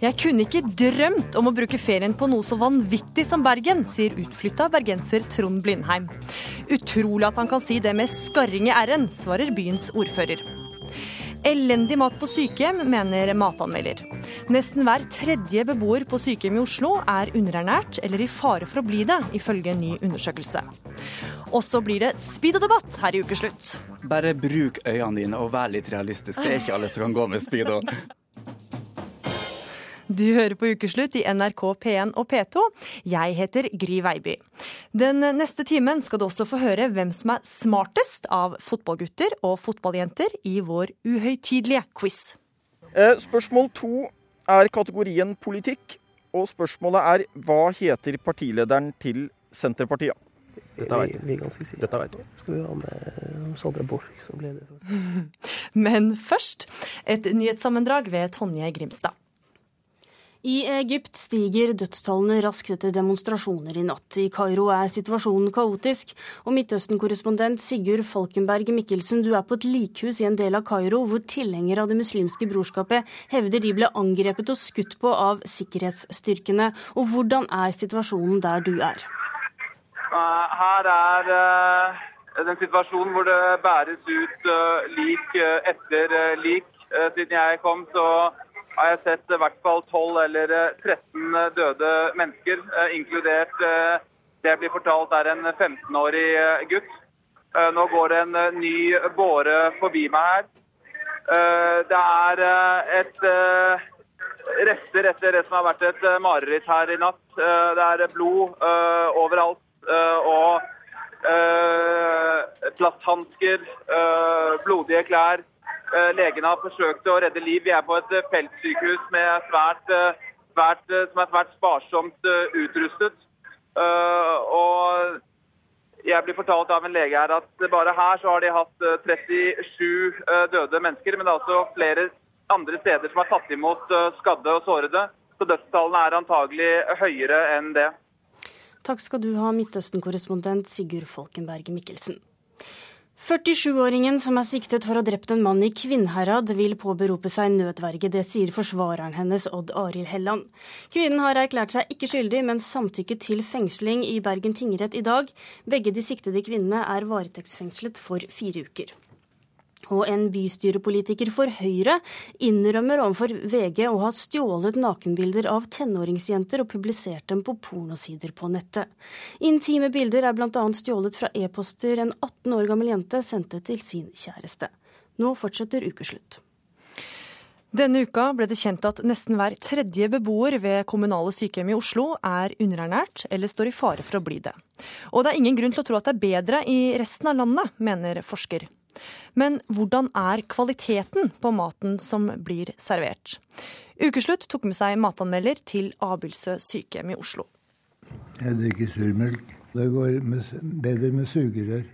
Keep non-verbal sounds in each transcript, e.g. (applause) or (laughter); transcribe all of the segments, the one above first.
Jeg kunne ikke drømt om å bruke ferien på noe så vanvittig som Bergen, sier utflytta bergenser Trond Blindheim. Utrolig at han kan si det med skarring i r-en, svarer byens ordfører. Elendig mat på sykehjem, mener matanmelder. Nesten hver tredje beboer på sykehjem i Oslo er underernært eller i fare for å bli det, ifølge en ny undersøkelse. Og så blir det speed og debatt her i ukeslutt. Bare bruk øynene dine og vær litt realistisk. Det er ikke alle som kan gå med speedo. Du hører på Ukeslutt i NRK P1 og P2. Jeg heter Gry Veiby. Den neste timen skal du også få høre hvem som er smartest av fotballgutter og fotballjenter i vår uhøytidelige quiz. Eh, spørsmål to er kategorien politikk, og spørsmålet er hva heter partilederen til Senterpartiet? Dette vet. Vi. Dette vet vi. Skal vi ha med Sondre Borch som leder? (laughs) Men først et nyhetssammendrag ved Tonje Grimstad. I Egypt stiger dødstallene raskt etter demonstrasjoner i natt. I Kairo er situasjonen kaotisk, og Midtøsten-korrespondent Sigurd Falkenberg Mikkelsen, du er på et likhus i en del av Kairo hvor tilhengere av det muslimske brorskapet hevder de ble angrepet og skutt på av sikkerhetsstyrkene. Og hvordan er situasjonen der du er? Her er uh, den situasjonen hvor det bæres ut uh, lik uh, etter lik. Siden jeg kom, så har jeg sett i hvert fall 12 eller 13 eh, døde mennesker, eh, inkludert eh, det jeg blir fortalt er en 15-årig gutt. Nå går det en ny båre forbi meg her. Det er et rester etter det som har vært et mareritt her i natt. Det er blod overalt. Og plasthansker, blodige klær. Eh, legene har forsøkt å redde liv. Vi er på et eh, feltsykehus svært, eh, svært, som er svært sparsomt utrustet. Og jeg blir fortalt av en lege her at bare her så har de hatt 37 døde mennesker. Men det er også flere andre steder som har tatt imot skadde og sårede. Så dødstallene er antagelig høyere enn det. Takk skal du ha, Midtøsten-korrespondent Sigurd Folkenberg Mikkelsen. 47-åringen som er siktet for å ha drept en mann i Kvinnherad, vil påberope seg nødverge. Det sier forsvareren hennes, Odd Arild Helland. Kvinnen har erklært seg ikke skyldig, men samtykket til fengsling i Bergen tingrett i dag. Begge de siktede kvinnene er varetektsfengslet for fire uker. Og en bystyrepolitiker for Høyre innrømmer overfor VG å ha stjålet nakenbilder av tenåringsjenter og publisert dem på pornosider på nettet. Intime bilder er bl.a. stjålet fra e-poster en 18 år gammel jente sendte til sin kjæreste. Nå fortsetter ukeslutt. Denne uka ble det kjent at nesten hver tredje beboer ved kommunale sykehjem i Oslo er underernært eller står i fare for å bli det. Og det er ingen grunn til å tro at det er bedre i resten av landet, mener forsker. Men hvordan er kvaliteten på maten som blir servert? Ukeslutt tok med seg matanmelder til Abildsø sykehjem i Oslo. Jeg drikker surmelk. Det går med, bedre med sugerør.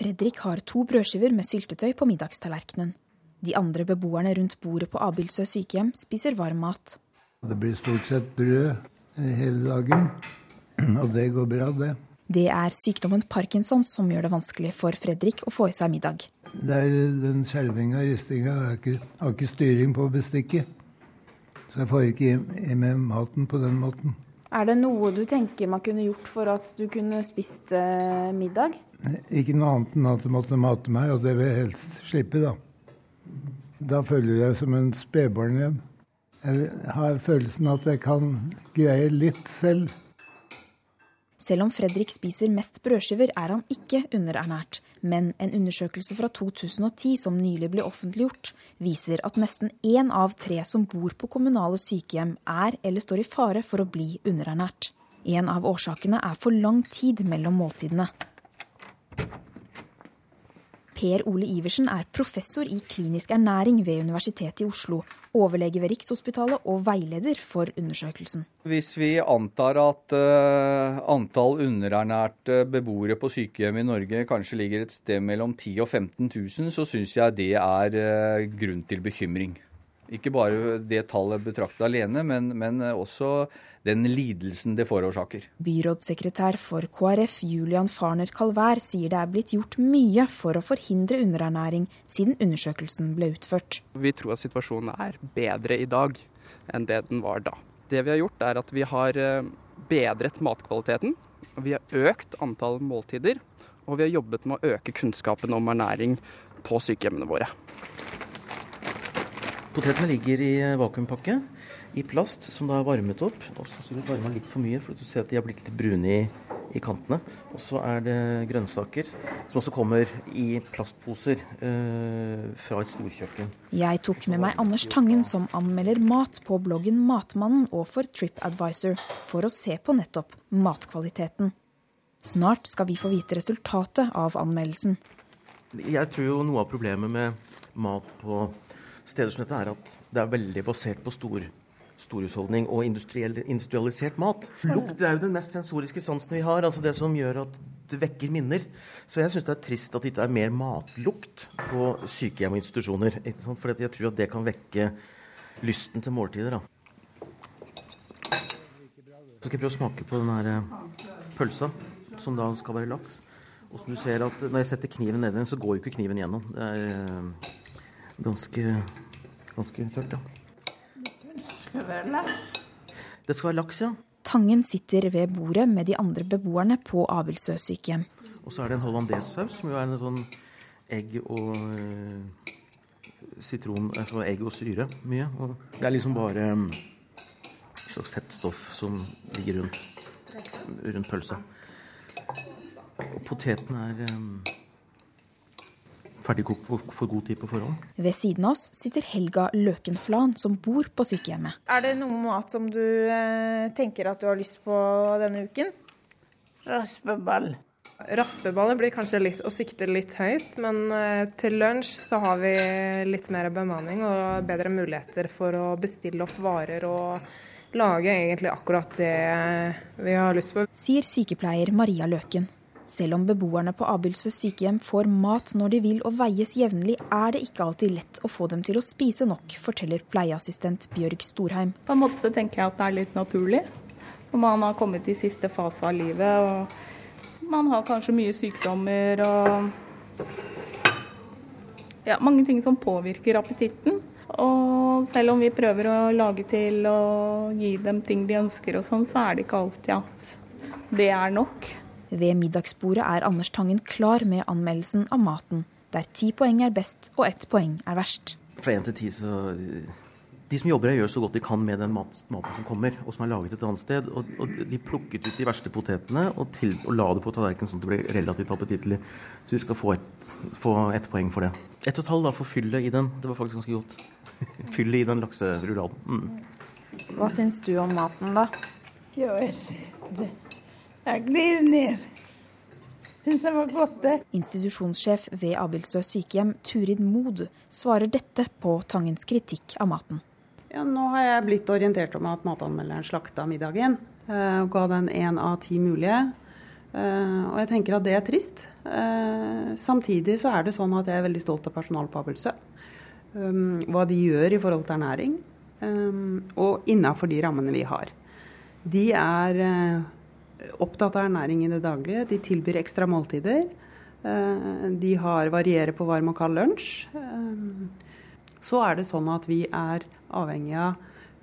Fredrik har to brødskiver med syltetøy på middagstallerkenen. De andre beboerne rundt bordet på Abildsø sykehjem spiser varm mat. Det blir stort sett brød hele dagen, og det går bra, det. Det er sykdommen parkinson som gjør det vanskelig for Fredrik å få i seg middag. Det er den skjelvinga og ristinga. Jeg har ikke styring på bestikket. Så jeg får ikke i meg maten på den måten. Er det noe du tenker man kunne gjort for at du kunne spist eh, middag? Ikke noe annet enn at du måtte mate meg, og det vil jeg helst slippe, da. Da føler jeg som en spedbarn igjen. Jeg har følelsen at jeg kan greie litt selv. Selv om Fredrik spiser mest brødskiver, er han ikke underernært. Men en undersøkelse fra 2010 som nylig ble offentliggjort, viser at nesten én av tre som bor på kommunale sykehjem, er eller står i fare for å bli underernært. En av årsakene er for lang tid mellom måltidene. Per Ole Iversen er professor i klinisk ernæring ved Universitetet i Oslo, overlege ved Rikshospitalet og veileder for undersøkelsen. Hvis vi antar at uh, antall underernærte beboere på sykehjem i Norge kanskje ligger et sted mellom 10 og 15 000, så syns jeg det er uh, grunn til bekymring. Ikke bare det tallet betraktet alene, men, men også den lidelsen det forårsaker. Byrådssekretær for KrF Julian Farner Kalvær sier det er blitt gjort mye for å forhindre underernæring siden undersøkelsen ble utført. Vi tror at situasjonen er bedre i dag enn det den var da. Det vi har gjort er at vi har eh, bedret matkvaliteten. Vi har økt antall måltider, og vi har jobbet med å øke kunnskapen om ernæring på sykehjemmene våre. Potetene ligger i vakuumpakke i plast som da er varmet opp. Og så du varma litt for mye, for du ser at de har blitt litt brune i, i kantene. Og så er det grønnsaker som også kommer i plastposer eh, fra et storkjøkken. Jeg tok med meg Anders Tangen, som anmelder mat på bloggen Matmannen og for TripAdvisor, for å se på nettopp matkvaliteten. Snart skal vi få vite resultatet av anmeldelsen. Jeg tror jo noe av problemet med mat på steder som dette er at det er veldig basert på stor storhusholdning og industrialisert mat. Lukt er jo den mest sensoriske sansen vi har. altså Det som gjør at det vekker minner. Så jeg syns det er trist at det ikke er mer matlukt på sykehjem og institusjoner. For jeg tror at det kan vekke lysten til måltider. da. Så skal jeg prøve å smake på den her eh, pølsa, som da skal være laks. Og som du ser at Når jeg setter kniven nedi den, så går jo ikke kniven gjennom. Det er eh, ganske, ganske tørt, ja skal være laks. Det skal være laks, ja. Tangen sitter ved bordet med de andre beboerne på Abildsø sykehjem. Og så er det en hollandesaus, som jo er en sånn egg og uh, sitron Altså egg og syre mye. Og det er liksom bare et slags fettstoff som ligger rundt, rundt pølsa. Og poteten er um, ferdigkokt for god tid på forhånd. Ved siden av oss sitter Helga Løken Flan, som bor på sykehjemmet. Er det noe mat som du eh, tenker at du har lyst på denne uken? Raspeball. Raspeballet blir kanskje litt, å sikte litt høyt, men eh, til lunsj så har vi litt mer bemanning og bedre muligheter for å bestille opp varer og lage egentlig akkurat det vi har lyst på. Sier sykepleier Maria Løken. Selv om beboerne på Abildsø sykehjem får mat når de vil og veies jevnlig, er det ikke alltid lett å få dem til å spise nok, forteller pleieassistent Bjørg Storheim. På en måte tenker jeg at det er litt naturlig. Når man har kommet i siste fase av livet og man har kanskje mye sykdommer og ja, mange ting som påvirker appetitten. Og selv om vi prøver å lage til og gi dem ting de ønsker og sånn, så er det ikke alltid at det er nok. Ved middagsbordet er Anders Tangen klar med anmeldelsen av maten, der ti poeng er best og ett poeng er verst. Fra én til ti så De som jobber her, gjør så godt de kan med den mat, maten som kommer, og som er laget et annet sted. Og, og de plukket ut de verste potetene og, til, og la det på tallerkenen sånn at det ble relativt appetittlig. Så vi skal få ett et poeng for det. Ett og et halvt for fyllet i den. Det var faktisk ganske godt. (laughs) fyllet i den lakserulladen. Mm. Hva syns du om maten, da? Jo, det. Jeg glir ned. Syns det var godt, det. Institusjonssjef ved Abildsø sykehjem, Turid Mod, svarer dette på Tangens kritikk av maten. Ja, nå har jeg blitt orientert om at matanmelderen slakta middagen. Eh, og ga den én av ti mulige. Eh, og jeg tenker at det er trist. Eh, samtidig så er det sånn at jeg er veldig stolt av personalet på Abildsø. Hva de gjør i forhold til ernæring. Og innafor de rammene vi har. De er opptatt av ernæring i det daglige. De tilbyr ekstra måltider. Eh, de har varierer på hva man kaller lunsj. Eh, så er det sånn at vi er avhengig av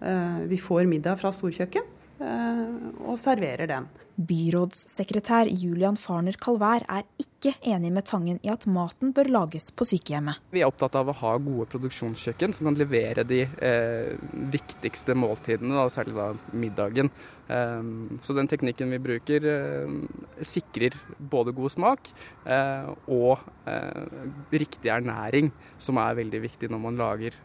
eh, Vi får middag fra storkjøkken og serverer den. Byrådssekretær Julian Farner Calvær er ikke enig med Tangen i at maten bør lages på sykehjemmet. Vi er opptatt av å ha gode produksjonskjøkken som kan levere de eh, viktigste måltidene, da, særlig da middagen. Um, så den teknikken vi bruker eh, sikrer både god smak uh, og uh, riktig ernæring, som er veldig viktig når man lager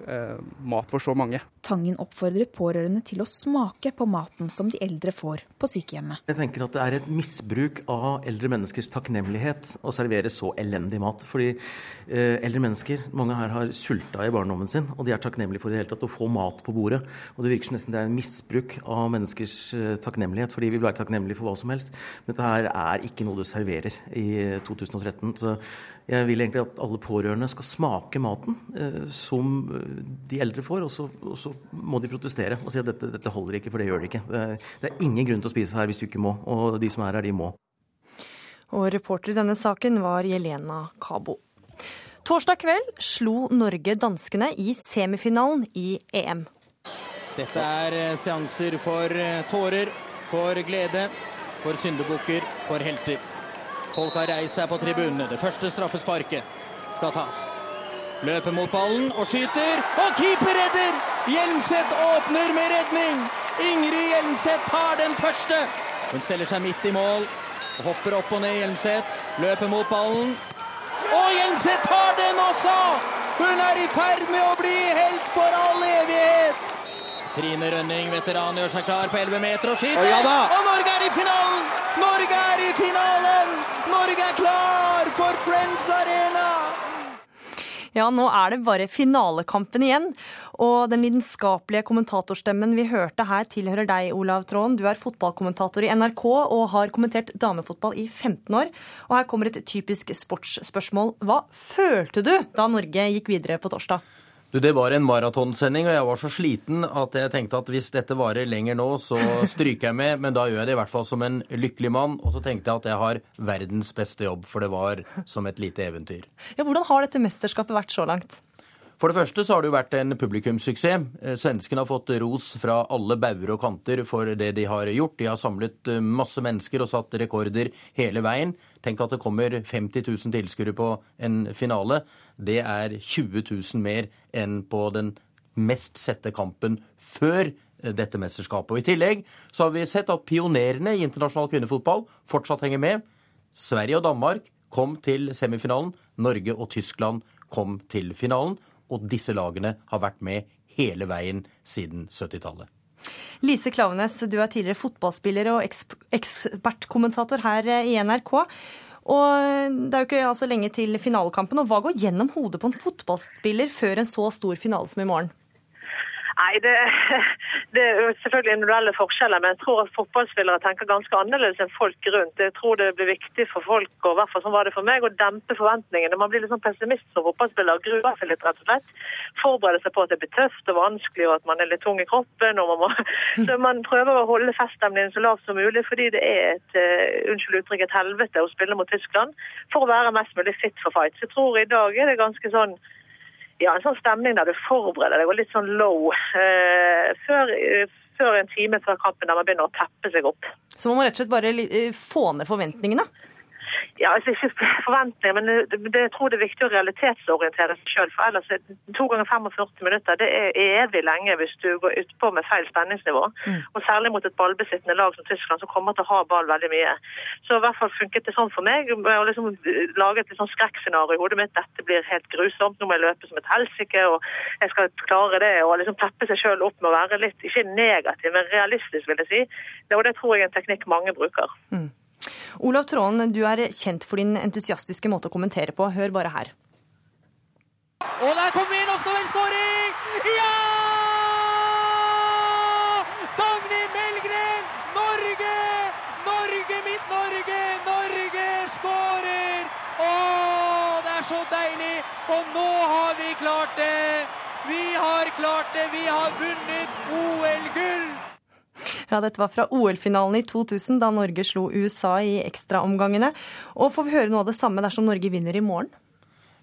mat for så mange. Tangen oppfordrer pårørende til å smake på maten som de eldre får på sykehjemmet. Jeg tenker at det er et misbruk av eldre menneskers takknemlighet å servere så elendig mat. Fordi eh, eldre mennesker, mange her har sulta i barndommen sin, og de er takknemlige for det hele tatt å få mat på bordet. Og det virker som nesten det er en misbruk av menneskers eh, takknemlighet, fordi vi vil være takknemlige for hva som helst. Men dette her er ikke noe du serverer i 2013. Så jeg vil egentlig at alle pårørende skal smake maten eh, som de eldre får, og så, og så, må de protestere og si at dette, dette holder ikke, for det gjør det ikke. Det er, det er ingen grunn til å spise her hvis du ikke må, og de som er her, de må. Og reporter i denne saken var Jelena Kabo. Torsdag kveld slo Norge danskene i semifinalen i EM. Dette er eh, seanser for eh, tårer, for glede, for syndebukker, for helter. Folk har reist seg på tribunene. Det første straffesparket skal tas. Løper mot ballen og skyter, og keeper redder! Hjelmseth åpner med redning! Ingrid Hjelmseth tar den første. Hun stiller seg midt i mål hopper opp og ned Hjelmseth. Løper mot ballen. Og Hjelmseth tar den også! Hun er i ferd med å bli helt for all evighet! Trine Rønning, veteran, gjør seg klar på 11 meter og skyter. ja og Norge er i finalen! Norge er i finalen! Norge er klar for Friends Arena! Ja, nå er det bare finalekampen igjen. Og den lidenskapelige kommentatorstemmen vi hørte her, tilhører deg, Olav Tråen. Du er fotballkommentator i NRK og har kommentert damefotball i 15 år. Og her kommer et typisk sportsspørsmål. Hva følte du da Norge gikk videre på torsdag? Du, Det var en maratonsending, og jeg var så sliten at jeg tenkte at hvis dette varer lenger nå, så stryker jeg med, men da gjør jeg det i hvert fall som en lykkelig mann. Og så tenkte jeg at jeg har verdens beste jobb, for det var som et lite eventyr. Ja, Hvordan har dette mesterskapet vært så langt? For det første så har det jo vært en publikumssuksess. Eh, svenskene har fått ros fra alle bauger og kanter for det de har gjort. De har samlet eh, masse mennesker og satt rekorder hele veien. Tenk at det kommer 50 000 tilskuere på en finale. Det er 20 000 mer enn på den mest sette kampen før eh, dette mesterskapet. Og I tillegg så har vi sett at pionerene i internasjonal kvinnefotball fortsatt henger med. Sverige og Danmark kom til semifinalen. Norge og Tyskland kom til finalen og disse lagene har vært med hele veien siden 70-tallet. Lise Klavenes, du er tidligere fotballspiller og ekspertkommentator her i NRK. Og Det er jo ikke altså lenge til finalekampen. og Hva går gjennom hodet på en fotballspiller før en så stor finale som i morgen? Nei, det, (laughs) det, er selvfølgelig individuelle forskjeller, men jeg tror at fotballspillere tenker ganske annerledes enn folk rundt. Jeg tror det blir viktig for folk, og i hvert fall sånn var det for meg, å dempe forventningene. Man blir litt sånn pessimist som fotballspiller og gruer seg litt, rett og slett. Forbereder seg på at det blir tøft og vanskelig, og at man er litt tung i kroppen. Man må, (laughs) så man prøver å holde feststemningen så lavt som mulig, fordi det er et uh, unnskyld uttrykk, et helvete å spille mot Tyskland for å være mest mulig fit for fight. Så jeg tror i dag er det ganske sånn ja, en sånn stemning der du forbereder deg og litt sånn low eh, før, før, en time før kampen der man begynner å teppe seg opp. Så må man rett og slett bare eh, få ned forventningene? Ja, altså Ikke forventninger, men det, det, jeg tror det er viktig å realitetsorientere seg sjøl. For ellers er to ganger 45 minutter det er evig lenge hvis du går utpå med feil spenningsnivå. Mm. Og særlig mot et ballbesittende lag som Tyskland, som kommer til å ha ball veldig mye. Så i hvert fall funket det sånn for meg. å liksom lage et sånn skrekkscenario i hodet mitt. Dette blir helt grusomt. Nå må jeg løpe som et helsike, og jeg skal klare det. Og liksom peppe seg sjøl opp med å være litt, ikke negativ, men realistisk, vil jeg si. Og det tror jeg er en teknikk mange bruker. Mm. Olav Tråen, du er kjent for din entusiastiske måte å kommentere på. Hør bare her. Og der kommer vi! Nå skal det skåring! Ja! Dagny Melgren! Norge! Norge, mitt Norge! Norge skårer! Å, det er så deilig! Og nå har vi klart det! Vi har klart det! Vi har vunnet OL-gull! Ja, dette var fra OL-finalen i 2000, da Norge slo USA i ekstraomgangene. Og får vi høre noe av det samme dersom Norge vinner i morgen?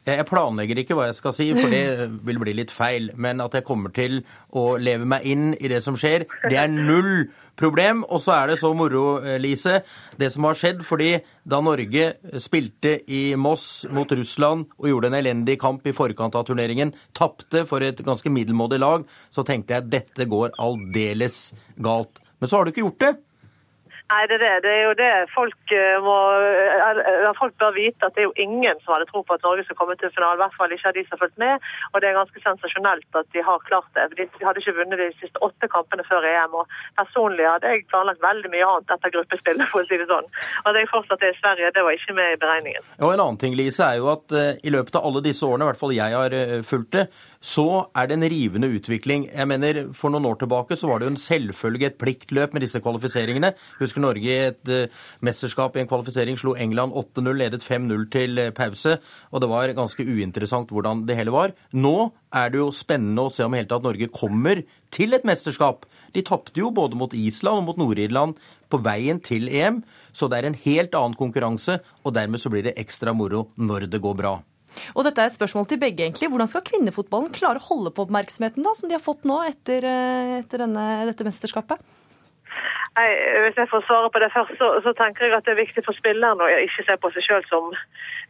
Jeg planlegger ikke hva jeg skal si, for det (laughs) vil bli litt feil. Men at jeg kommer til å leve meg inn i det som skjer, det er null problem. Og så er det så moro, Lise, det som har skjedd. Fordi da Norge spilte i Moss mot Russland og gjorde en elendig kamp i forkant av turneringen, tapte for et ganske middelmådig lag, så tenkte jeg at dette går aldeles galt. Men så har du ikke gjort det. Nei, det er det. Det er jo det folk eh, må Folk bør vite at det er jo ingen som hadde tro på at Norge skulle komme til finalen. I hvert fall ikke av de som har fulgt med. Og det er ganske sensasjonelt at de har klart det. De hadde ikke vunnet de siste åtte kampene før EM. Og personlig hadde jeg planlagt veldig mye annet etter gruppespillet, for å si det sånn. At jeg fortsatt er i Sverige, det var ikke med i beregningen. Og En annen ting Lise, er jo at uh, i løpet av alle disse årene, i hvert fall jeg har fulgt det, så er det en rivende utvikling. Jeg mener, For noen år tilbake så var det jo en selvfølge, et pliktløp med disse kvalifiseringene. Husker Norge i et uh, mesterskap i en kvalifisering slo England 8-0, ledet 5-0 til pause. Og det var ganske uinteressant hvordan det hele var. Nå er det jo spennende å se om hele tatt Norge kommer til et mesterskap. De tapte jo både mot Island og mot Nord-Irland på veien til EM, så det er en helt annen konkurranse, og dermed så blir det ekstra moro når det går bra. Og dette er et spørsmål til begge, egentlig. Hvordan skal kvinnefotballen klare å holde på oppmerksomheten da, som de har fått nå etter, etter denne, dette mesterskapet? Nei, hvis jeg får svare på det først, så, så, tenker jeg at det er viktig for spillerne å ikke se på seg selv som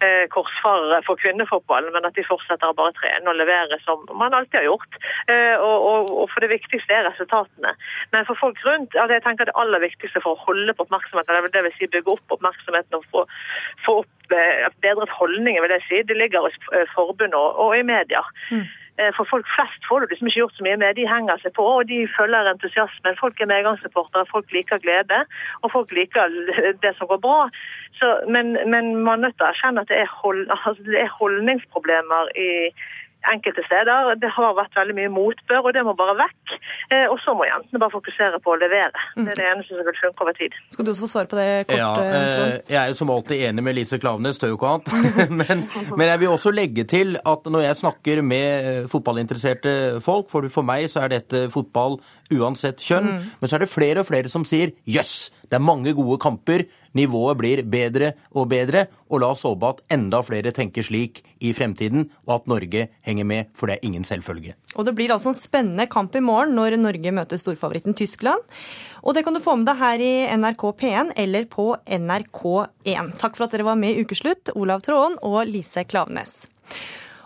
eh, korsfarere for kvinnefotballen, men at de fortsetter å bare trene og levere som man alltid har gjort. Eh, og, og, og, for det viktigste er resultatene. Men for folk rundt, altså jeg tenker det aller viktigste for å holde på oppmerksomheten, det vil si bygge opp oppmerksomheten og få, få opp eh, bedret holdninger, vil jeg si, det ligger hos forbundet forbund og, og, i media. Mm. Eh, for folk flest får du liksom ikke gjort så mye med. De henger seg på, og de følger entusiasmen. Folk er medgangssupportere, folk liker glede, og folk liker det som går bra. Så, men, men, man er nødt til å erkjenne at det er, hold, altså det er holdningsproblemer i enkelte steder. Det har vært veldig mye motbør, og det må bare vekk. Eh, og så må jentene bare fokusere på å levere. Det er det eneste som vil funke over tid. Skal du også få svare på det kort? Ja, eh, jeg er jo som alltid enig med Lise Klaveness, tør jo ikke annet. (laughs) men, men, jeg vil også legge til at når jeg snakker med eh, fotballinteresserte folk, for for meg så er dette fotball uansett kjønn, mm. men så er det flere og flere som sier jøss, det er mange gode kamper, nivået blir bedre og bedre, og la oss håpe at enda flere tenker slik i fremtiden, og at Norge henger med, for det er ingen selvfølge. Og det blir altså en spennende kamp i morgen når Norge møter storfavoritten Tyskland. Og det kan du få med deg her i NRK P1 eller på NRK1. Takk for at dere var med i Ukeslutt, Olav Tråen og Lise Klavenes.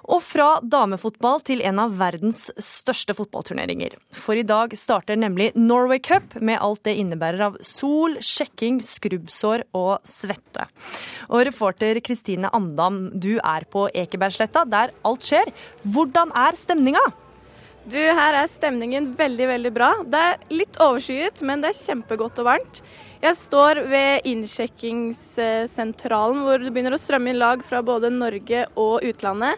Og fra damefotball til en av verdens største fotballturneringer. For i dag starter nemlig Norway Cup med alt det innebærer av sol, sjekking, skrubbsår og svette. Og reporter Kristine Andam, du er på Ekebergsletta, der alt skjer. Hvordan er stemninga? Du, Her er stemningen veldig veldig bra. Det er litt overskyet, men det er kjempegodt og varmt. Jeg står ved innsjekkingssentralen hvor det begynner å strømme inn lag fra både Norge og utlandet.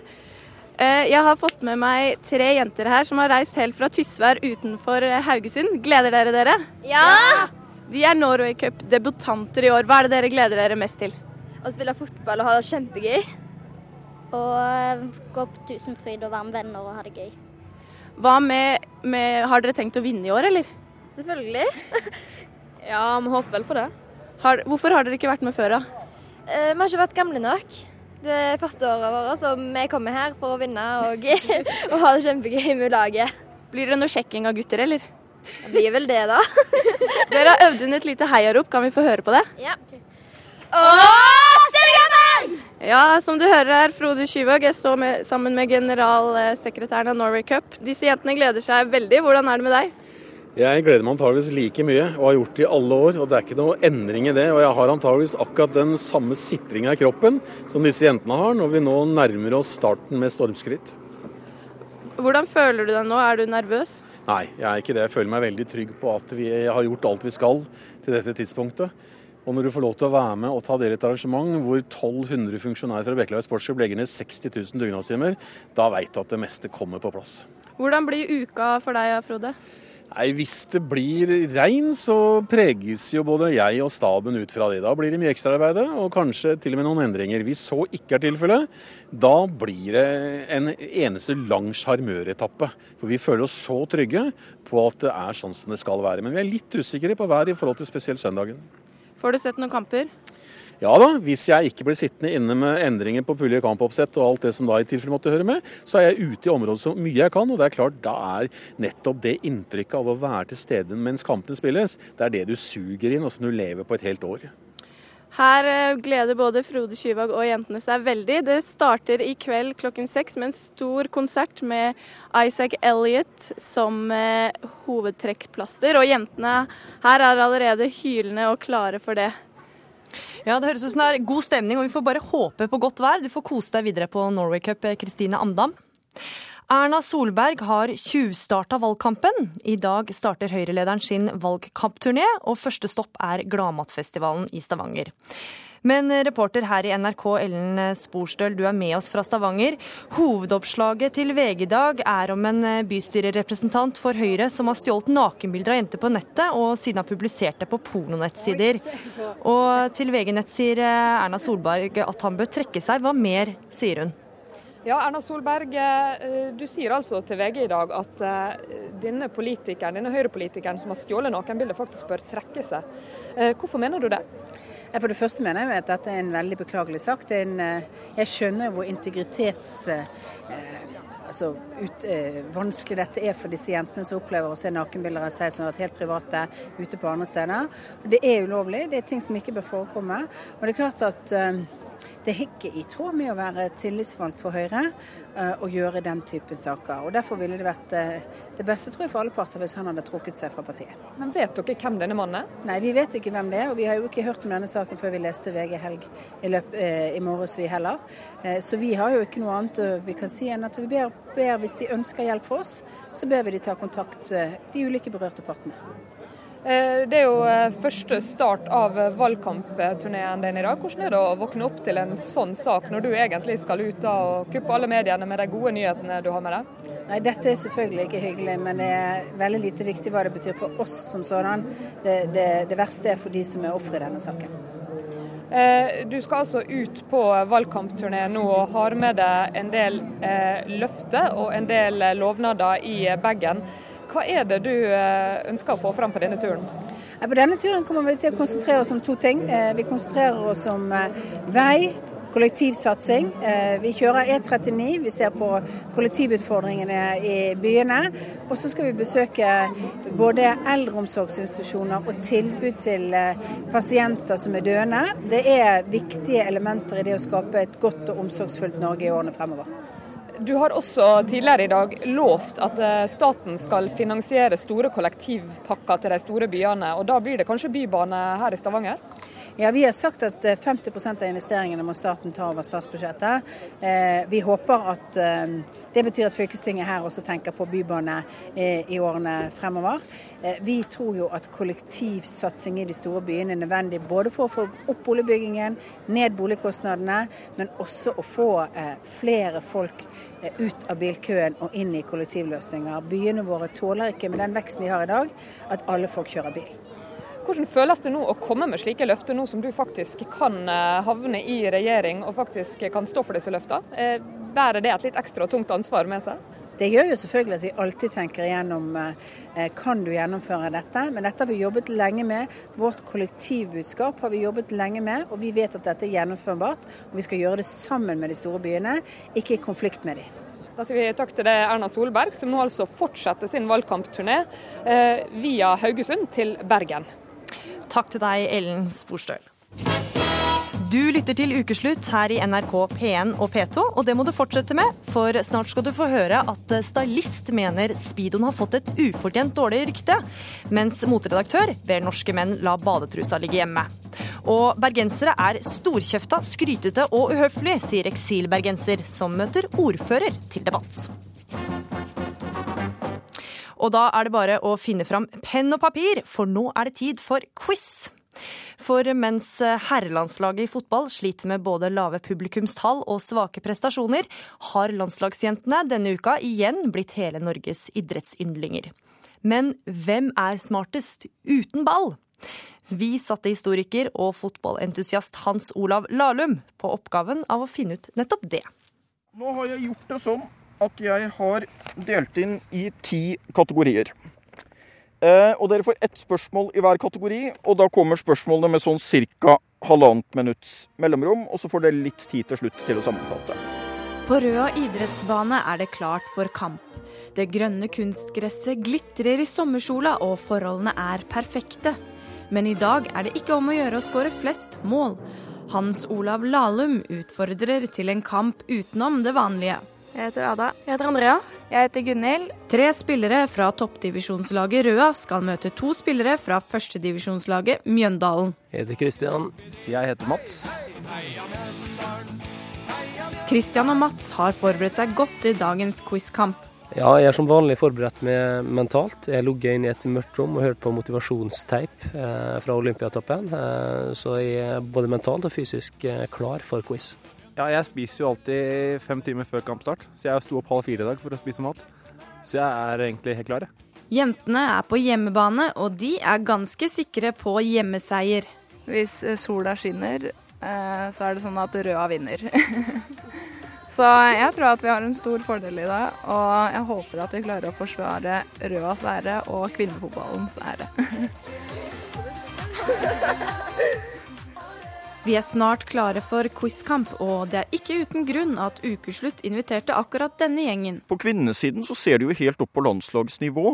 Eh, jeg har fått med meg tre jenter her som har reist helt fra Tysvær utenfor eh, Haugesund. Gleder dere dere? Ja! De er Norway Cup-debutanter i år. Hva er det dere gleder dere mest til? Å spille fotball og ha det kjempegøy. Og eh, gå på Tusenfryd og være med venner og ha det gøy. Hva med, med Har dere tenkt å vinne i år, eller? Selvfølgelig. ja, vi håper vel på det. Har, hvorfor har dere ikke vært med før, da? vi har ikke vært gamle nok. Det er første året vårt, så vi kommer her for å vinne og, (laughs) og ha det kjempegøy med laget. Blir det noe sjekking av gutter, eller? Det blir vel det, da. (laughs) Dere har øvd inn et lite heiarop, kan vi få høre på det? Ja. Åh, Sørgammel! Ja, som du hører her, Frode Skyvåg. Jeg står med, sammen med generalsekretæren av Norway Cup. Disse jentene gleder seg veldig. Hvordan er det med deg? Jeg gleder meg antageligvis like mye, og har gjort det i alle år. og Det er ikke noe endring i det. Og jeg har antageligvis akkurat den samme sitringa i kroppen som disse jentene har, når vi nå nærmer oss starten med stormskritt. Hvordan føler du deg nå? Er du nervøs? Nei, jeg er ikke det. Jeg føler meg veldig trygg på at vi har gjort alt vi skal til dette tidspunktet. Og når du får lov til å være med og ta del i et arrangement hvor 1200 funksjonærer fra Bekkelaget Sportsklubb legger ned 60 000 dugnadstimer, da veit du at det meste kommer på plass. Hvordan blir uka for deg, Frode? Nei, Hvis det blir regn, så preges jo både jeg og staben ut fra det. Da blir det mye ekstraarbeid og kanskje til og med noen endringer. Hvis så ikke er tilfellet, da blir det en eneste lang sjarmøretappe. For vi føler oss så trygge på at det er sånn som det skal være. Men vi er litt usikre på været i forhold til spesielt søndagen. Får du sett noen kamper? Ja da, hvis jeg ikke blir sittende inne med endringer på pulje kampoppsett og alt det som da i tilfelle måtte høre med, så er jeg ute i området så mye jeg kan. Og det er klart, da er nettopp det inntrykket av å være til stede mens kampene spilles, det er det du suger inn og som du lever på et helt år. Her eh, gleder både Frode Kyvåg og jentene seg veldig. Det starter i kveld klokken seks med en stor konsert med Isaac Elliot som eh, hovedtrekkplaster. Og jentene her er allerede hylende og klare for det. Ja, Det høres ut som det er god stemning, og vi får bare håpe på godt vær. Du får kose deg videre på Norway Cup, Kristine Amdam. Erna Solberg har tjuvstarta valgkampen. I dag starter Høyre-lederen sin valgkampturné, og første stopp er Gladmatfestivalen i Stavanger. Men reporter her i NRK, Ellen Sporstøl, du er med oss fra Stavanger. Hovedoppslaget til VG i dag er om en bystyrerepresentant for Høyre som har stjålet nakenbilder av jenter på nettet, og siden har publisert det på pornonettsider. Og til VG Nett sier Erna Solberg at han bør trekke seg. Hva mer sier hun? Ja, Erna Solberg, eh, du sier altså til VG i dag at eh, denne politikeren, denne Høyre-politikeren som har stjålet nakenbilder, faktisk bør trekke seg. Eh, hvorfor mener du det? For det første mener jeg at dette er en veldig beklagelig sak. En, jeg skjønner hvor integritets... Altså, ut, eh, vanskelig dette er for disse jentene som opplever å se nakenbilder av seg som har vært helt private ute på andre steder. Det er ulovlig, det er ting som ikke bør forekomme. Og det er klart at eh, det er ikke i tråd med å være tillitsvalgt for Høyre uh, å gjøre den typen saker. Og Derfor ville det vært uh, det beste tror jeg, for alle parter hvis han hadde trukket seg fra partiet. Men Vet dere hvem denne mannen er? Nei, vi vet ikke hvem det er. Og vi har jo ikke hørt om denne saken før vi leste VG Helg i, løp, uh, i morges, vi heller. så vi har jo ikke noe annet vi kan si enn at vi ber, ber hvis de ønsker hjelp for oss, så ber vi de ta kontakt, de ulike berørte partene. Eh, det er jo eh, første start av valgkampturneen din i dag. Hvordan er det å våkne opp til en sånn sak, når du egentlig skal ut og kuppe alle mediene med de gode nyhetene du har med deg? Nei, Dette er selvfølgelig ikke hyggelig, men det er veldig lite viktig hva det betyr for oss som sådan. Det, det, det verste er for de som er ofre i denne saken. Eh, du skal altså ut på valgkampturné nå og har med deg en del løfter og en del lovnader i bagen. Hva er det du eh, ønsker å få fram på denne turen? På denne turen kommer vi til å konsentrere oss om to ting. Eh, vi konsentrerer oss om eh, vei, kollektivsatsing. Vi kjører E39, vi ser på kollektivutfordringene i byene. Og så skal vi besøke både eldreomsorgsinstitusjoner og tilbud til pasienter som er døende. Det er viktige elementer i det å skape et godt og omsorgsfullt Norge i årene fremover. Du har også tidligere i dag lovt at eh, staten skal finansiere store kollektivpakker til de store byene. og Da blir det kanskje bybane her i Stavanger? Ja, Vi har sagt at 50 eh, av investeringene må staten ta over statsbudsjettet. Eh, vi håper at det betyr at fylkestinget her også tenker på bybane i årene fremover. Vi tror jo at kollektivsatsing i de store byene er nødvendig både for å få opp boligbyggingen, ned boligkostnadene, men også å få flere folk ut av bilkøen og inn i kollektivløsninger. Byene våre tåler ikke med den veksten de har i dag, at alle folk kjører bil. Hvordan føles det nå å komme med slike løfter, nå som du faktisk kan eh, havne i regjering og faktisk kan stå for disse løftene? Eh, bærer det et litt ekstra tungt ansvar med seg? Det gjør jo selvfølgelig at vi alltid tenker igjennom eh, kan du gjennomføre dette. Men dette har vi jobbet lenge med. Vårt kollektivbudskap har vi jobbet lenge med, og vi vet at dette er gjennomførbart. Og vi skal gjøre det sammen med de store byene, ikke i konflikt med dem. Da sier vi takk til det Erna Solberg, som nå altså fortsetter sin valgkampturné eh, via Haugesund til Bergen. Takk til deg, Ellen Sporstøl. Du lytter til Ukeslutt her i NRK P1 og P2, og det må du fortsette med, for snart skal du få høre at stylist mener speedoen har fått et ufortjent dårlig rykte, mens motredaktør ber norske menn la badetrusa ligge hjemme. Og bergensere er storkjefta, skrytete og uhøflig, sier eksilbergenser, som møter ordfører til debatt. Og da er det bare å finne fram penn og papir, for nå er det tid for quiz. For mens herrelandslaget i fotball sliter med både lave publikumstall og svake prestasjoner, har landslagsjentene denne uka igjen blitt hele Norges idrettsyndlinger. Men hvem er smartest uten ball? Vi satte historiker og fotballentusiast Hans Olav Lahlum på oppgaven av å finne ut nettopp det. Nå har jeg gjort det sånn at jeg har delt inn i ti kategorier. Eh, og dere får ett spørsmål i hver kategori, og da kommer spørsmålene med sånn ca. halvannet minutts mellomrom, og så får dere litt tid til slutt til å sammenfatte. På Røa idrettsbane er det klart for kamp. Det grønne kunstgresset glitrer i sommersola, og forholdene er perfekte. Men i dag er det ikke om å gjøre å skåre flest mål. Hans Olav Lahlum utfordrer til en kamp utenom det vanlige. Jeg heter Ada. Jeg heter Andrea. Jeg heter Gunhild. Tre spillere fra toppdivisjonslaget Røa skal møte to spillere fra førstedivisjonslaget Mjøndalen. Jeg heter Kristian. Jeg heter Mats. Kristian og Mats har forberedt seg godt til dagens quizkamp. Ja, jeg er som vanlig forberedt med mentalt. Jeg logger inn i et mørkt rom og hørte på motivasjonsteip eh, fra Olympiatoppen. Eh, så jeg er både mentalt og fysisk eh, klar for quiz. Ja, jeg spiser jo alltid fem timer før kampstart, så jeg sto opp halv fire i dag for å spise mat. Så jeg er egentlig helt klar, jeg. Jentene er på hjemmebane, og de er ganske sikre på hjemmeseier. Hvis sola skinner, så er det sånn at røda vinner. (laughs) så jeg tror at vi har en stor fordel i det, og jeg håper at vi klarer å forsvare rødas ære og kvinnefotballens ære. (laughs) Vi er snart klare for quizkamp, og det er ikke uten grunn at Ukeslutt inviterte akkurat denne gjengen. På kvinnesiden så ser du jo helt opp på landslagsnivå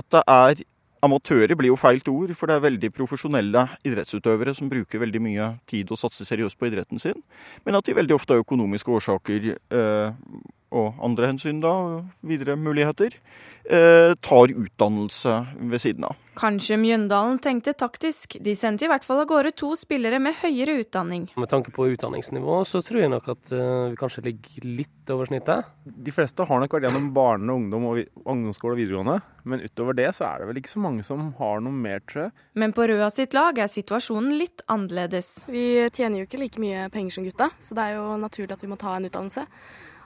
at det er Amatører blir jo feilt ord, for det er veldig profesjonelle idrettsutøvere som bruker veldig mye tid og satser seriøst på idretten sin, men at de veldig ofte av økonomiske årsaker eh, og andre hensyn, da, videre muligheter, eh, tar utdannelse ved siden av. Kanskje Mjøndalen tenkte taktisk. De sendte i hvert fall av gårde to spillere med høyere utdanning. Med tanke på utdanningsnivå, så tror jeg nok at uh, vi kanskje ligger litt over snittet. De fleste har nok vært gjennom barne-, ungdom og ungdomsskole og videregående. Men utover det så er det vel ikke så mange som har noe mer, tror jeg. Men på Røa sitt lag er situasjonen litt annerledes. Vi tjener jo ikke like mye penger som gutta, så det er jo naturlig at vi må ta en utdannelse.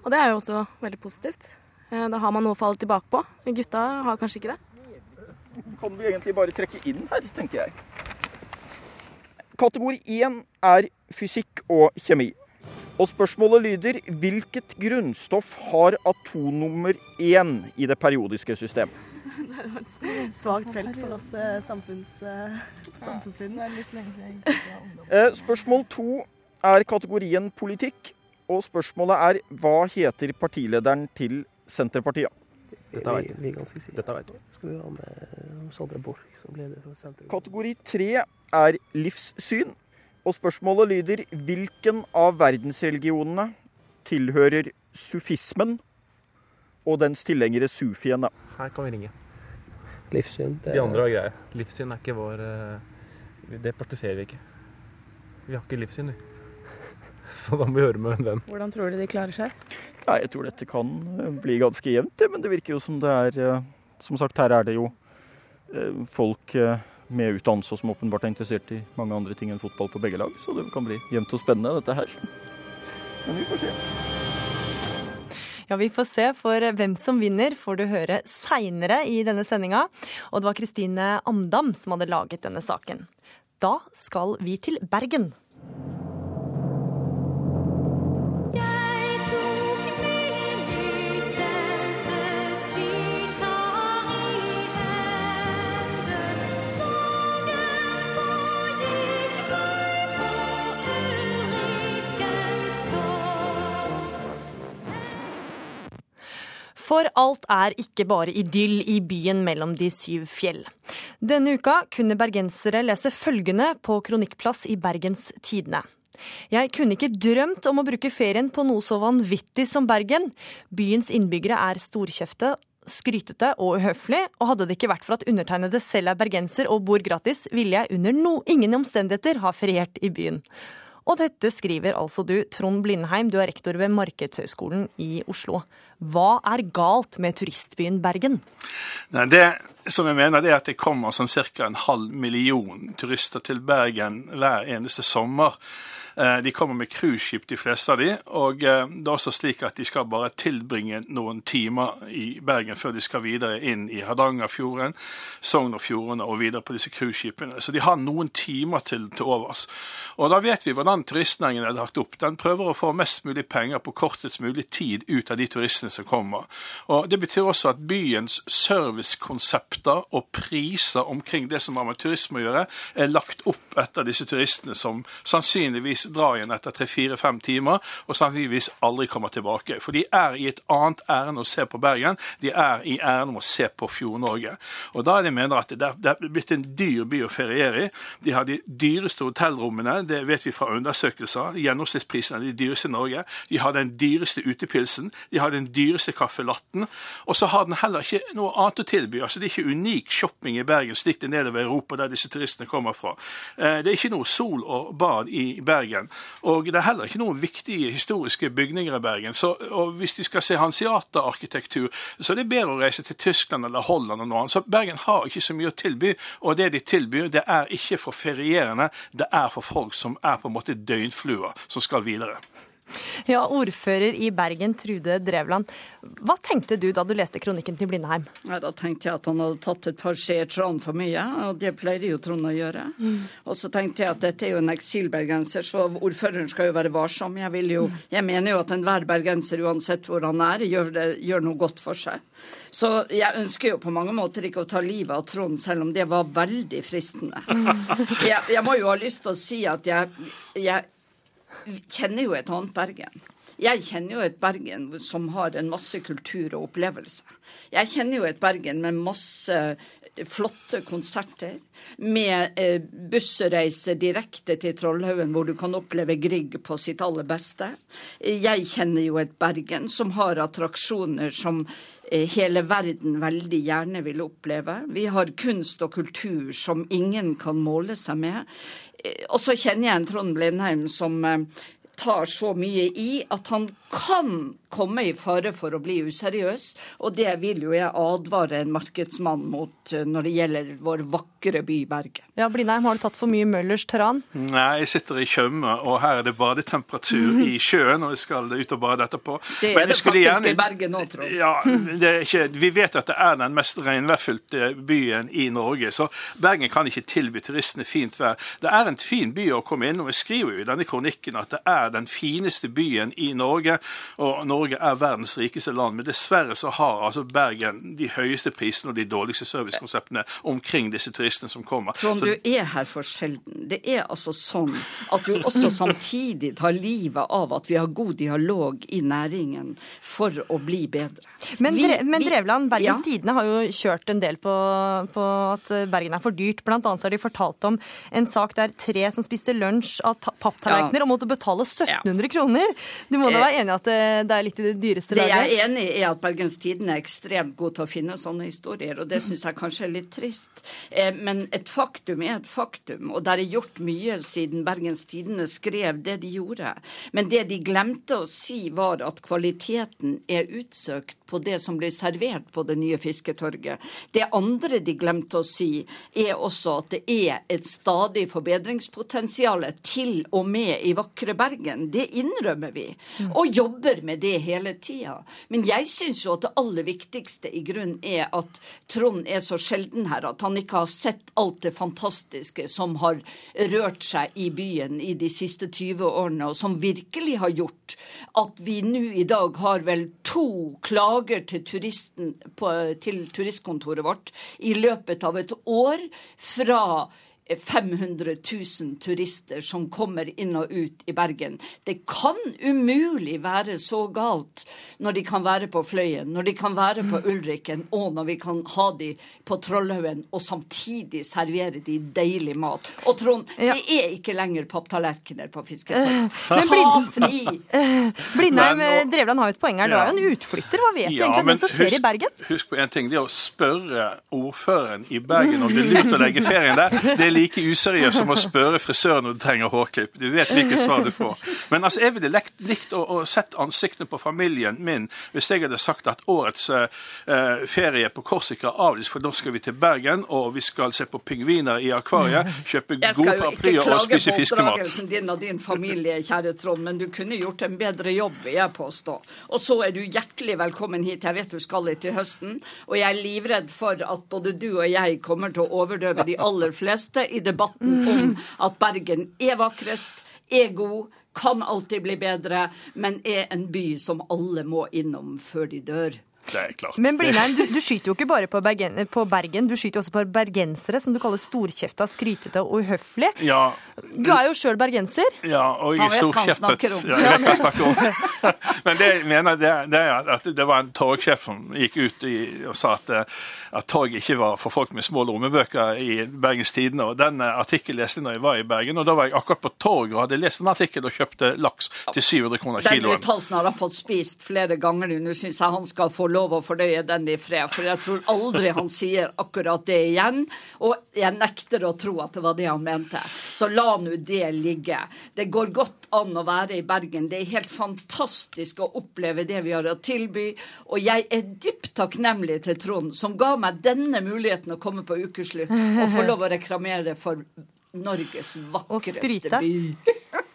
Og det er jo også veldig positivt. Eh, da har man noe å falle tilbake på. Gutta har kanskje ikke det. Kan vi egentlig bare trekke inn her, tenker jeg. Kategori 1 er fysikk og kjemi. Og spørsmålet lyder hvilket grunnstoff har atomnummer 1 i det periodiske system? Det er et svakt felt for oss eh, samfunns, eh, samfunnssiden. Spørsmål 2 er kategorien politikk. Og spørsmålet er hva heter partilederen til Senterpartiet? Dette vet vi. Dette vet vi. Skal vi ha med Sondre Borch som leder for Senterpartiet. Kategori tre er livssyn. Og spørsmålet lyder hvilken av verdensreligionene tilhører sufismen og dens tilhengere sufiene? Her kan vi ringe. Livssyn det... De andre har greier. Livssyn er ikke vår Det praktiserer vi ikke. Vi har ikke livssyn, vi. (laughs) Så da må vi høre med en venn. Hvordan tror du de klarer seg? Ja, jeg tror dette kan eh, bli ganske jevnt, men det virker jo som det er eh, Som sagt, her er det jo eh, folk med utdannelse som åpenbart er interessert i mange andre ting enn fotball på begge lag, så det kan bli jevnt og spennende, dette her. Men vi får se. Ja, Vi får se, for hvem som vinner får du høre seinere i denne sendinga. Og det var Kristine Amdam som hadde laget denne saken. Da skal vi til Bergen. For alt er ikke bare idyll i byen mellom de syv fjell. Denne uka kunne bergensere lese følgende på kronikkplass i Bergens Tidende. Jeg kunne ikke drømt om å bruke ferien på noe så vanvittig som Bergen. Byens innbyggere er storkjefte, skrytete og uhøflig, og hadde det ikke vært for at undertegnede selv er bergenser og bor gratis, ville jeg under no ingen omstendigheter ha feriert i byen. Og dette skriver altså du, Trond Blindheim, du er rektor ved Markedshøgskolen i Oslo. Hva er galt med turistbyen Bergen? Nei, det som jeg mener, det er at det kommer sånn ca. en halv million turister til Bergen hver eneste sommer. Eh, de kommer med cruiseskip, de fleste av de, og eh, det er også slik at de skal bare tilbringe noen timer i Bergen før de skal videre inn i Hardangerfjorden, Sogn og og videre på disse cruiseskipene. Så de har noen timer til, til overs. Og da vet vi hvordan turistnæringen er lagt opp. Den prøver å få mest mulig penger på kortest mulig tid ut av de turistene som kommer. Og Det betyr også at byens servicekonsepter og priser omkring det som har med turisme å gjøre, er lagt opp etter disse turistene som sannsynligvis drar igjen etter tre-fire-fem timer, og sannsynligvis aldri kommer tilbake. For de er i et annet ærend å se på Bergen. De er i ærend å se på Fjord-Norge. Og da er det mener at det er blitt en dyr by å feriere i. De har de dyreste hotellrommene, det vet vi fra undersøkelser. Gjennomsnittsprisen er de dyreste i Norge. De har den dyreste utepilsen. De har den dyreste kaffelatten. Og så har den heller ikke noe annet å tilby. Altså Det er ikke unik shopping i Bergen, slik det er nedover Europa, der disse turistene kommer fra. Eh, Det er ikke noe sol og bad i Bergen. Og det er heller ikke noen viktige historiske bygninger i Bergen. Så, og hvis de skal se hansiata-arkitektur, så er det bedre å reise til Tyskland eller Holland eller noe annet. Så Bergen har ikke så mye å tilby, og det de tilbyr, det er ikke for ferierende, det er for folk som er på en måte døgnfluer, som skal videre. Ja, ordfører i Bergen, Trude Drevland. Hva tenkte du da du leste kronikken til Blindheim? Ja, da tenkte jeg at han hadde tatt et par skjeer tran for mye, og det pleide jo Trond å gjøre. Mm. Og så tenkte jeg at dette er jo en eksilbergenser, så ordføreren skal jo være varsom. Jeg, vil jo, jeg mener jo at enhver bergenser, uansett hvor han er, gjør, det, gjør noe godt for seg. Så jeg ønsker jo på mange måter ikke å ta livet av Trond, selv om det var veldig fristende. (laughs) Jeg, jeg må jo ha lyst til å si at jeg, jeg kjenner jo et annet Bergen. Jeg kjenner jo et Bergen som har en masse kultur og opplevelse. Jeg kjenner jo et Bergen med masse flotte konserter, med eh, bussreiser direkte til Trollhaugen, hvor du kan oppleve Grieg på sitt aller beste. Jeg kjenner jo et Bergen som har attraksjoner som eh, hele verden veldig gjerne vil oppleve. Vi har kunst og kultur som ingen kan måle seg med. Eh, Og så kjenner jeg en Trond Blindheim som eh, tar så mye i at han kan komme i fare for å bli useriøs, og det vil jo jeg advare en markedsmann mot eh, når det gjelder vår vakre by Bergen. Ja, Blindheim, har du tatt for mye Møllers tran? Nei, jeg sitter i Tjøme, og her er det badetemperatur i sjøen, og jeg skal ut og bade etterpå. Det er det faktisk gjerne- i Bergen nå, Trond. Ja, det er ikke, Vi vet at det er den mest regnværfylte byen i Norge, så Bergen kan ikke tilby turistene fint vær. Det er en fin by å komme inn, og vi skriver jo i denne kronikken at det er den fineste byen i Norge, og Norge er verdens rikeste land. Men dessverre så har altså Bergen de høyeste prisene og de dårligste servicekonseptene omkring disse turistene som kommer. Trond, Så- du er her for sjelden. Det er altså sånn at du også (laughs) samtidig tar livet av at vi har god dialog i næringen for å bli bedre. Men, Vi- Dre men Drevland, Bergens Ja. Tidende har jo kjørt en del på, på at Bergen er for dyrt. Blant annet så har de fortalt om en sak der tre som spiste lunsj av ta- papptallerkener Ja. og måtte betale 1700 kroner. Du må da Eh, være enig i at det, det er litt i det dyreste laget? Det jeg er enig i, er at Bergens Tidende er ekstremt god til å finne sånne historier, og det syns jeg kanskje er litt trist. Eh, Men et faktum er et faktum, og det er gjort mye siden Bergens Tidende skrev det de gjorde. Men det de glemte å si, var at kvaliteten er utsøkt på det som blir servert på det nye fisketorget. Det andre de glemte å si, er også at det er et stadig forbedringspotensial, til og med i vakre Bergen. Det innrømmer vi, og jobber med det hele tida. Men jeg syns jo at det aller viktigste i grunnen er at Trond er så sjelden her at han ikke har sett alt det fantastiske som har rørt seg i byen i de siste 20 årene, og som virkelig har gjort at vi nå i dag har vel to klager til, på, til turistkontoret vårt i løpet av et år fra 500 000 turister som kommer inn og ut i Bergen. Det kan umulig være så galt når de kan være på Fløyen, når de kan være på Ulriken, og når vi kan ha de på Trollhaugen, og samtidig servere de deilig mat. Og Trond, det er ikke lenger papptallerkener på Fisketorget. Men Ta fri! fri! (laughs) Blindheim, Men Drevland har jo et poeng her. Du Ja. er jo en utflytter. Hva vet du egentlig om det som skjer husk- i Bergen? Husk på en ting. Det å spørre ordføreren i Bergen om det er lurt å legge ferien der, det er like useriøs som å spørre frisøren når du trenger hårklipp. Du vet hvilket svar du får. Men altså, jeg ville lekt, likt å, å sett ansiktene på familien min hvis jeg hadde sagt at årets eh, ferie på Korsika er avlyst, for nå skal vi til Bergen, og vi skal se på pingviner i akvariet, kjøpe gode paraplyer og spise fiskemat. Jeg skal jo ikke klage på oppdragelsen din og din familie, kjære Trond, men du kunne gjort en bedre jobb, vil jeg påstå. Og så er du hjertelig velkommen hit. Jeg vet du skal hit til høsten, og jeg er livredd for at både du og jeg kommer til å overdøve de aller fleste i debatten om at Bergen er vakrest, er god, kan alltid bli bedre, men er en by som alle må innom før de dør. Det er klart. Men Blindheim, du, du skyter jo ikke bare på Bergen, på Bergen, du skyter også på bergensere, som du kaller storkjefta, skrytete og uhøflige. Ja, Du er jo sjøl bergenser. Ja, og jeg er storkjeftet. Ja, jeg vet hva jeg snakker om. Men det jeg mener det, det er at det var en togsjef som gikk ut i, og sa at, eh, at tog ikke var for folk med små lommebøker i Bergens Tidende. Og den eh, artikkelen leste jeg når jeg var i Bergen, og da var jeg akkurat på torget og hadde lest en artikkel og kjøpte laks til 700 kroner Den kiloen. uttalelsen har han fått spist flere ganger nå. Nå syns jeg han skal få lov å fordøye den i fred. For jeg tror aldri han sier akkurat det igjen. Og jeg nekter å tro at det var det han mente. Så la nå det ligge. Det går godt an å være i Bergen. Det er helt fantastisk å oppleve det vi har å tilby. Og jeg er dypt takknemlig til Trond, som ga meg denne muligheten å komme på ukeslutt og få lov å reklamere for Norges (laughs) vakreste by.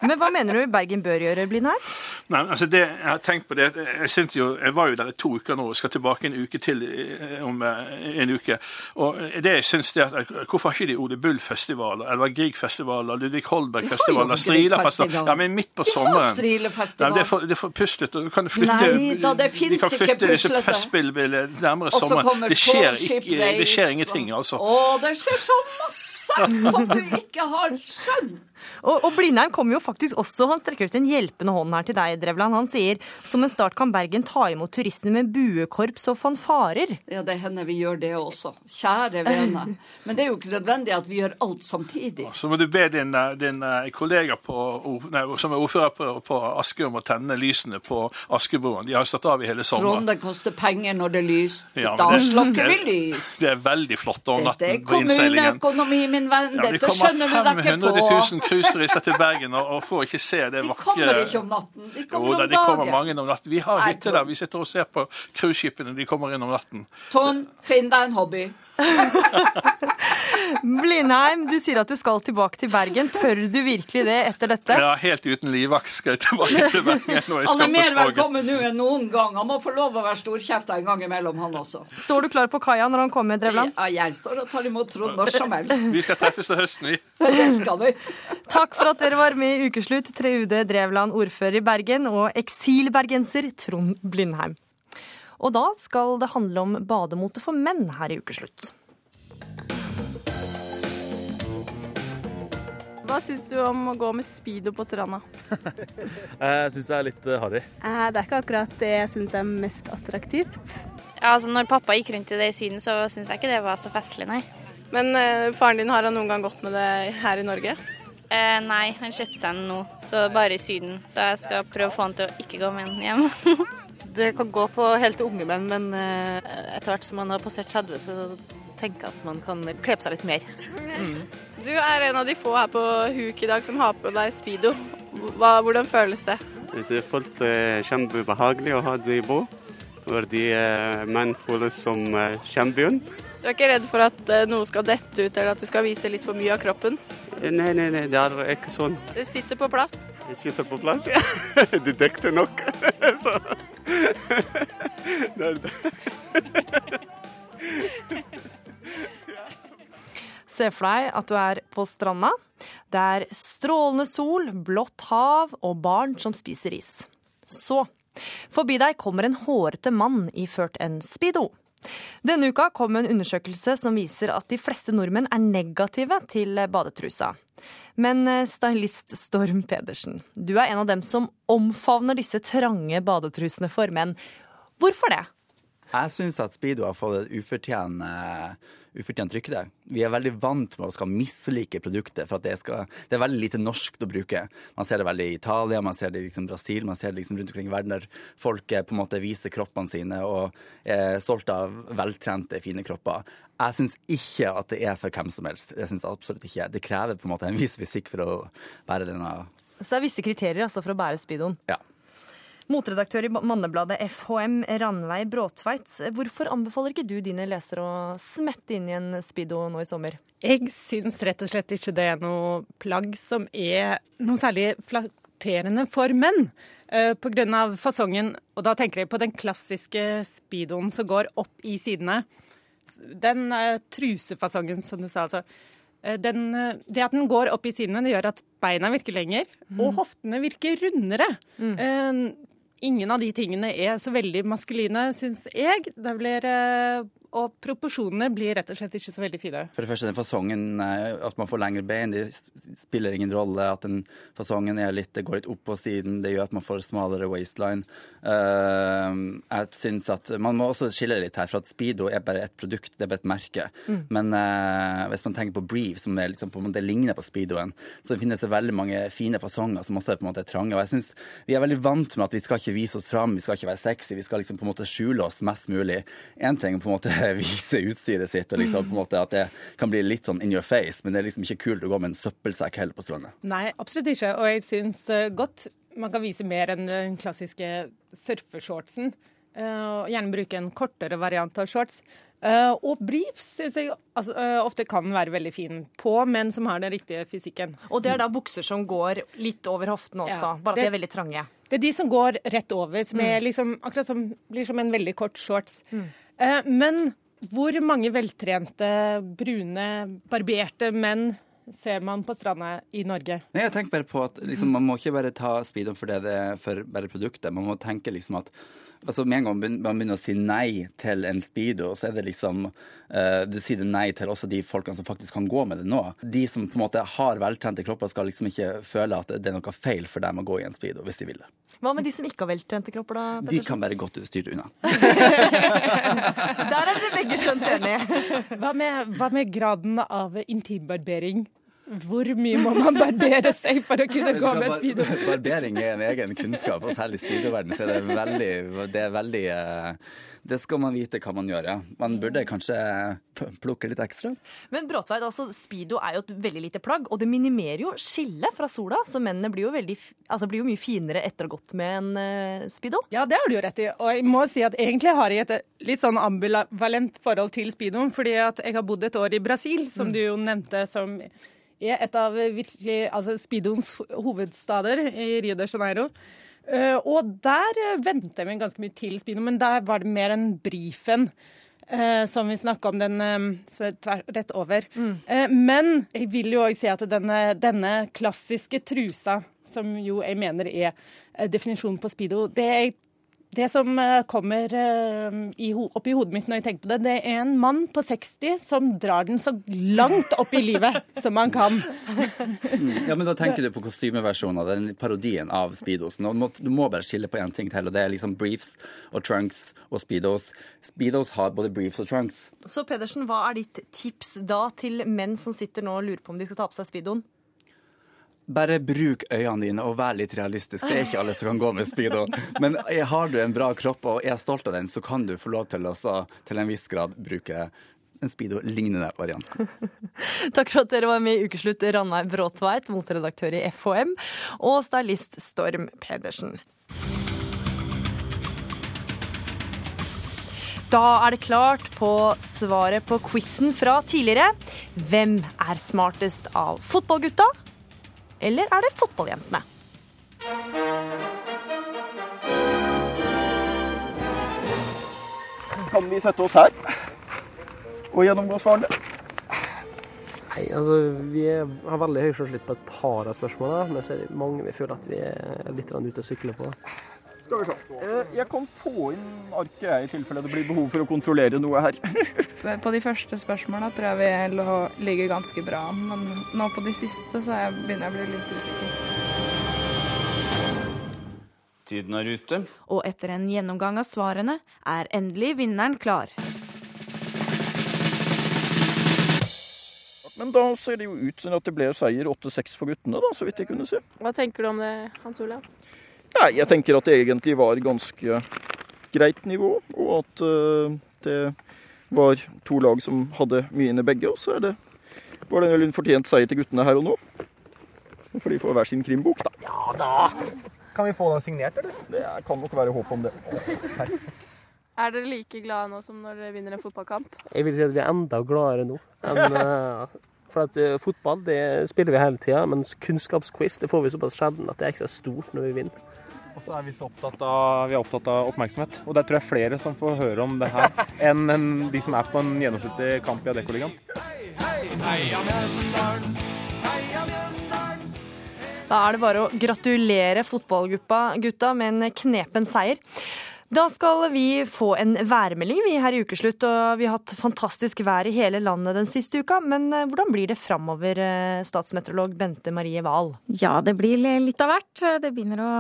Men hva mener du Bergen bør gjøre, Blindheim? Nei, altså det, jeg har tenkt på det, jeg, synes jo, jeg var jo der i to uker nå og skal tilbake en uke til eh, om eh, en uke. Og det jeg synes det er at Hvorfor har ikke de Ole Bull-festivaler, eller Grieg-festivaler, Ludvig Holberg-festivaler, jo Striler-festivaler? Ja, men midt på sommeren. Nei, det er for, det er for puslete. Du kan flytte, Nei da, det de finnes kan ikke flytte disse festspillene nærmere Og sommeren. Det skjer, ikke, det skjer ingenting, altså. Å, det skjer så masse som du ikke har skjønt! Og, og Blindheim kommer jo faktisk også, han strekker ut en hjelpende hånd her til deg, Drevland. Han sier som en start kan Bergen ta imot turistene med buekorps og fanfarer. Ja, det hender vi gjør det også. Kjære vene. Men det er jo ikke nødvendig at vi gjør alt samtidig. Så må du be din, eh, din eh, kollega på, nei, som er ordfører på, på Asker om å tenne lysene på Askebroen. De har stått av i hele Trond, sommer. det koster penger når det er lyst. Ja, da slukker vi lys. Det er veldig flott om Dette er natten på innseilingen. kommuneøkonomi, min venn. Ja, Dette kommer skjønner du deg ikke 500 000 cruiseturister til Bergen og, og får ikke se det vakre Kommer ikke om natten. De kommer Jo da, om de kommer mange om natten. Vi har hytte der. Vi sitter og ser på cruiseskipene. De kommer inn om natten. Trond, finn deg en hobby. (laughs) Blindheim, du sier at du skal tilbake til Bergen. Tør du virkelig det etter dette? Ja, helt uten livvakt skal jeg tilbake til Bergen. når jeg Han er mer velkommen nå enn noen gang. Han må få lov å være storkjefta en gang imellom, han også. Står du klar på kaia når han kommer, Drevland? Ja, jeg står og tar imot Trond når som helst. Vi skal treffes til høsten, vi. Det skal vi. Takk for at dere var med i Ukeslutt, Treude Drevland, ordfører i Bergen, og eksilbergenser Trond Blindheim. Og da skal det handle om bademote for menn her i Ukeslutt. Hva syns du om å gå med speedo på stranda? (laughs) Jeg syns det er litt eh, harry. Eh, Det er ikke akkurat det jeg syns er mest attraktivt. Ja, altså Når pappa gikk rundt i det i Syden, så syns jeg ikke det var så festlig, nei. Men eh, faren din, har han noen gang gått med det her i Norge? Eh, nei, han kjøpte seg den nå, så bare i Syden. Så jeg skal prøve å få han til å ikke gå med den hjem. (laughs) Det kan gå på helt til unge menn, men eh, etter hvert som man har passert 30, så tenker jeg at man kan kle på seg litt mer. Mm. Du er en av de få her på huk i dag som har på deg speedo. Hva, hvordan føles det? Det er fullt eh, kjempeubehagelig å ha det på, fordi eh, menn føles som champion. Du er ikke redd for at noe skal dette ut, eller at du skal vise litt for mye av kroppen? Nei, nei, nei, det er ikke sånn. Det sitter på plass. Jeg sitter på plass, (laughs) ja. Det dekte nok. (laughs) Så det er. (laughs) Se for deg at du er på stranda. Det er strålende sol, blått hav og barn som spiser is. Så forbi deg kommer en hårete mann iført en speedo. Denne uka kom en undersøkelse som viser at de fleste nordmenn er negative til badetrusa. Men eh, stylist Storm Pedersen, du er en av dem som omfavner disse trange badetrusene for menn. Hvorfor det? Jeg syns at speedo har fått et ufortjent, ufortjent rykte. Vi er veldig vant med å skal mislike produktet, for at det, skal, det er veldig lite norsk å bruke. Man ser det veldig i Italia, man ser det i liksom Brasil, man ser det liksom rundt omkring i verden der folk eh, på en måte viser kroppene sine og er stolte av veltrente, fine kropper. Jeg syns ikke at det er for hvem som helst. Det synes absolutt ikke. Det krever på en måte en viss fysikk for å være denne Så det er visse kriterier altså, for å bære speedoen. Ja. Motredaktør i Mannebladet FHM, Ranveig Bråtveit. Hvorfor anbefaler ikke du dine lesere å smette inn i en speedo nå i sommer? Jeg syns rett og slett ikke det er noe plagg som er noe særlig flatterende for menn. eh, På grunn av fasongen, og da tenker jeg på den klassiske speedoen som går opp i sidene. Den eh, trusefasongen, som du sa, altså. eh, den, det at den går opp i sidene, det gjør at beina virker lenger, og hoftene virker rundere. Eh, ingen av de tingene er så veldig maskuline, syns jeg. Det blir, eh, og proporsjonene blir rett og slett ikke så veldig fine. For det første, den fasongen, eh, at man får lengre bein, det spiller ingen rolle. At den fasongen er litt, det går litt opp på siden, det gjør at man får smalere waistline. Uh, jeg synes at Man må også skille litt her, for at Speedo er bare et produkt, det er bare et merke. Mm. Men uh, hvis man tenker på Brief, som det, liksom på en måte ligner på Speedoen, så finnes det veldig mange fine fasonger som også er på en måte trange. Og jeg synes Vi er veldig vant med at vi skal ikke vise oss fram, vi skal ikke være sexy, vi skal liksom på en måte skjule oss mest mulig. Én ting på en måte (laughs) vise utstyret sitt, og liksom på en måte at det kan bli litt sånn in your face, men det er liksom ikke kult å gå med en søppelsekk heller på stranda. Nei, absolutt ikke. Og jeg syns eh, godt man kan vise mer enn den klassiske surfeshortsen. eh, Og gjerne bruke en kortere variant av shorts. Uh, Og briefs syns jeg altså, uh, ofte kan være veldig fin på men som har den riktige fysikken. Og det er da bukser som går litt over hoftene også, Ja, bare at det- de er veldig trange. Det er de som går rett over, som er Mm. liksom, akkurat som, blir som en veldig kort shorts. Eh, Men hvor mange veltrente, brune, barberte menn ser man på stranda i Norge? Nei, jeg tenker bare på at liksom, Man må ikke bare ta speedoen for det det er for bare produktet. Man må tenke liksom at altså Med en gang man begynner å si nei til en speedo, så er det liksom uh, Du sier det nei til også de folkene som faktisk kan gå med det nå. De som på en måte har veltrente kropper, skal liksom ikke føle at det er noe feil for dem å gå i en speedo hvis de vil det. Hva med de som ikke har veltrente kropper, da? De kan være godt styrt unna. (laughs) Der er dere begge skjønt enige. Hva med, hva med graden av intimbarbering? Hvor mye må man barbere seg for å kunne gå med speedo? Bar- (laughs) Barbering er en egen kunnskap, og særlig i speedoverden så er det veldig, det er veldig eh, Det skal man vite hva man gjør, ja. Man burde kanskje plukke litt ekstra. Men Bråtveit, altså, Speedo er jo et veldig lite plagg, og det minimerer jo skillet fra sola. Så mennene blir jo, veldig, altså, blir jo mye finere etter å ha gått med en eh, Speedo. Ja, det har du jo rett i. Og jeg må si at egentlig har jeg et litt sånn ambivalent forhold til speedoen, fordi at jeg har bodd et år i Brasil, som du jo nevnte, som er et av virkelig altså speedoens hovedstader i Rio de Janeiro. Eh, og der ventet vi ganske mye til speedo, men der var det mer enn brifen. eh, som vi snakka om, den eh, rett over. Eh, men jeg vil jo òg si at denne, denne klassiske trusa, som jo jeg mener er eh, definisjonen på speedo, det det som eh, kommer eh, opp i hodet mitt når jeg tenker på det, det er en mann på 60 som drar den så langt opp i livet (laughs) som han kan. Ja, men da tenker du på kostymeversjonen av den parodien av speedosen. Og du må bare skille på én ting til, og det er liksom briefs og trunks og speedos. Speedos har både briefs og trunks. Så Pedersen, hva er ditt tips da til menn som sitter nå og lurer på om de skal ta på seg Speedoen? Bare bruk øynene dine og vær litt realistisk. Det er ikke alle som kan gå med speedo. Men eh, har du en bra kropp og er stolt av den, så kan du få lov til å til en viss grad bruke en speedo-lignende variant. (laughs) Takk for at dere var med i Ukeslutt, Ranveig Bråtveit, motredaktør i FHM, og stylist Storm Pedersen. Da er det klart på svaret på quizen fra tidligere. Hvem er smartest av fotballgutta? Eller er det fotballjentene? Kan vi sette oss her og gjennomgå svarene? Nei, altså Vi har veldig høy selvtillit på et par av spørsmålene, men så er det mange vi føler at vi er litt ute å sykle på. Skal vi se. Eh, Jeg kan få inn arket jeg, i tilfelle det blir behov for å kontrollere noe her. (laughs) På de første spørsmålene tror jeg vi lå, ligger ganske bra, men nå på de siste så jeg, begynner jeg å bli litt usikker. Tiden er ute. Og etter en gjennomgang av svarene er endelig vinneren klar. Men da ser det jo ut som at det ble seier 8-6 for guttene, da, så vidt jeg kunne se. Hva tenker du om det, Hans Olav? Nei, jeg tenker at det egentlig var ganske greit nivå, og at eh, det var to lag som hadde mye inne begge. Og så er det, var det vel en fortjent seier til guttene her og nå. For de får hver sin krimbok, da. Ja da! Kan vi få den signert, eller? Det kan nok være håp om det. Er dere like glade nå som når dere vinner en fotballkamp? Jeg vil si at vi er enda gladere nå. enn, eh, for at uh, fotball det spiller vi hele tida, mens kunnskapsquiz det får vi såpass sjelden at det er ekstra stort når vi vinner. Og så er vi så opptatt av, vi er opptatt av oppmerksomhet. Og der tror jeg flere som får høre om det her, enn en, de som er på en gjennomsnittlig kamp i Adeccoligaen. Da er det bare å gratulere fotballgutta gutta med en knepen seier. Da skal vi få en værmelding vi her i ukeslutt, og vi har hatt fantastisk vær i hele landet den siste uka. Men eh, hvordan blir det framover, eh, statsmeteorolog Bente Marie Wahl? Ja, det blir litt av hvert. Det begynner å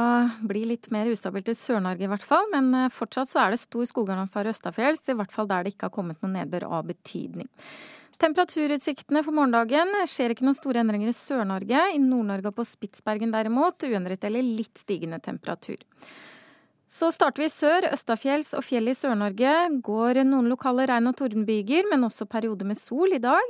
bli litt mer ustabilt i Sør-Norge i hvert fall. Men eh, fortsatt så er det stor skogaranfare østafjells, i hvert fall der det ikke har kommet noe nedbør av betydning. Temperaturutsiktene for morgendagen skjer ikke noen store endringer i Sør-Norge. I Nord-Norge og på Spitsbergen derimot uendret eller litt stigende temperatur. Så starter vi i sør. Østafjells og fjell i Sør-Norge går noen lokale regn- og tordenbyger, men også perioder med sol i dag.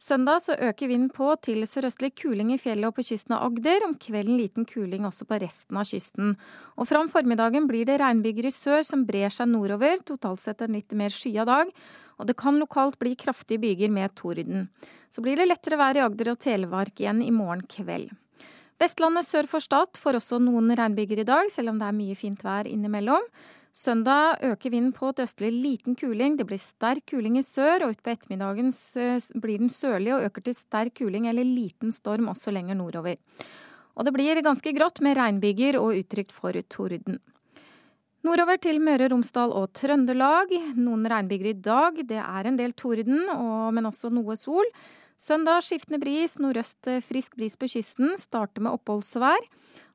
Søndag så øker vinden på til sørøstlig kuling i fjellet og på kysten av Agder. Om kvelden liten kuling også på resten av kysten. Og fram formiddagen blir det regnbyger i sør som brer seg nordover. Totalt sett en litt mer skya dag. Og det kan lokalt bli kraftige byger med torden. Så blir det lettere vær i Agder og Telemark igjen i morgen kveld. Vestlandet sør for Stad får også noen regnbyger i dag, selv om det er mye fint vær innimellom. Søndag øker vinden på til østlig liten kuling. Det blir sterk kuling i sør, og utpå ettermiddagen blir den sørlig og øker til sterk kuling eller liten storm også lenger nordover. Og det blir ganske grått med regnbyger og utrygt for torden. Nordover til Møre og Romsdal og Trøndelag. Noen regnbyger i dag. Det er en del torden, men også noe sol. Søndag skiftende bris, nordøst frisk bris på kysten. Starter med oppholdsvær.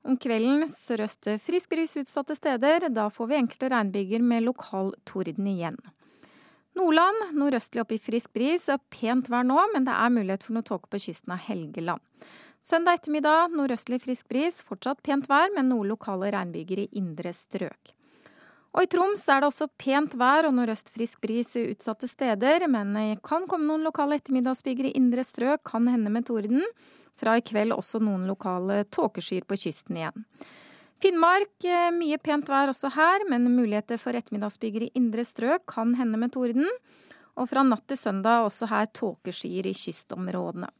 Om kvelden sørøst frisk bris utsatte steder. Da får vi enkelte regnbyger med lokal torden igjen. Nordland nordøstlig opp i frisk bris pent vær nå, men det er mulighet for noe tåke på kysten av Helgeland. Søndag ettermiddag nordøstlig frisk bris, fortsatt pent vær, men noe lokale regnbyger i indre strøk. Og i Troms er det også pent vær og nordøst frisk bris utsatte steder, men det kan komme noen lokale ettermiddagsbyger i indre strøk, kan hende med torden. Fra i kveld også noen lokale tåkeskyer på kysten igjen. Finnmark eh, mye pent vær også her, men muligheter for ettermiddagsbyger i indre strøk kan hende med torden. Og fra natt til søndag også her tåkeskyer i kystområdene.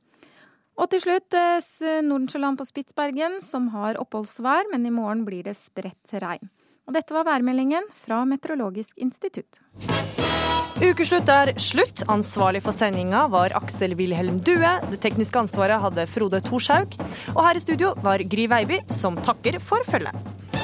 Og til slutt eh, Nordensjøland på Spitsbergen, som har oppholdsvær, men i morgen blir det spredt regn. Og dette var værmeldingen fra Meteorologisk institutt. Ukeslutt er slutt. Ansvarlig for sendinga var Aksel Wilhelm Due. Det tekniske ansvaret hadde Frode Thorshaug. Og her i studio var Gry Veiby, som takker for følget.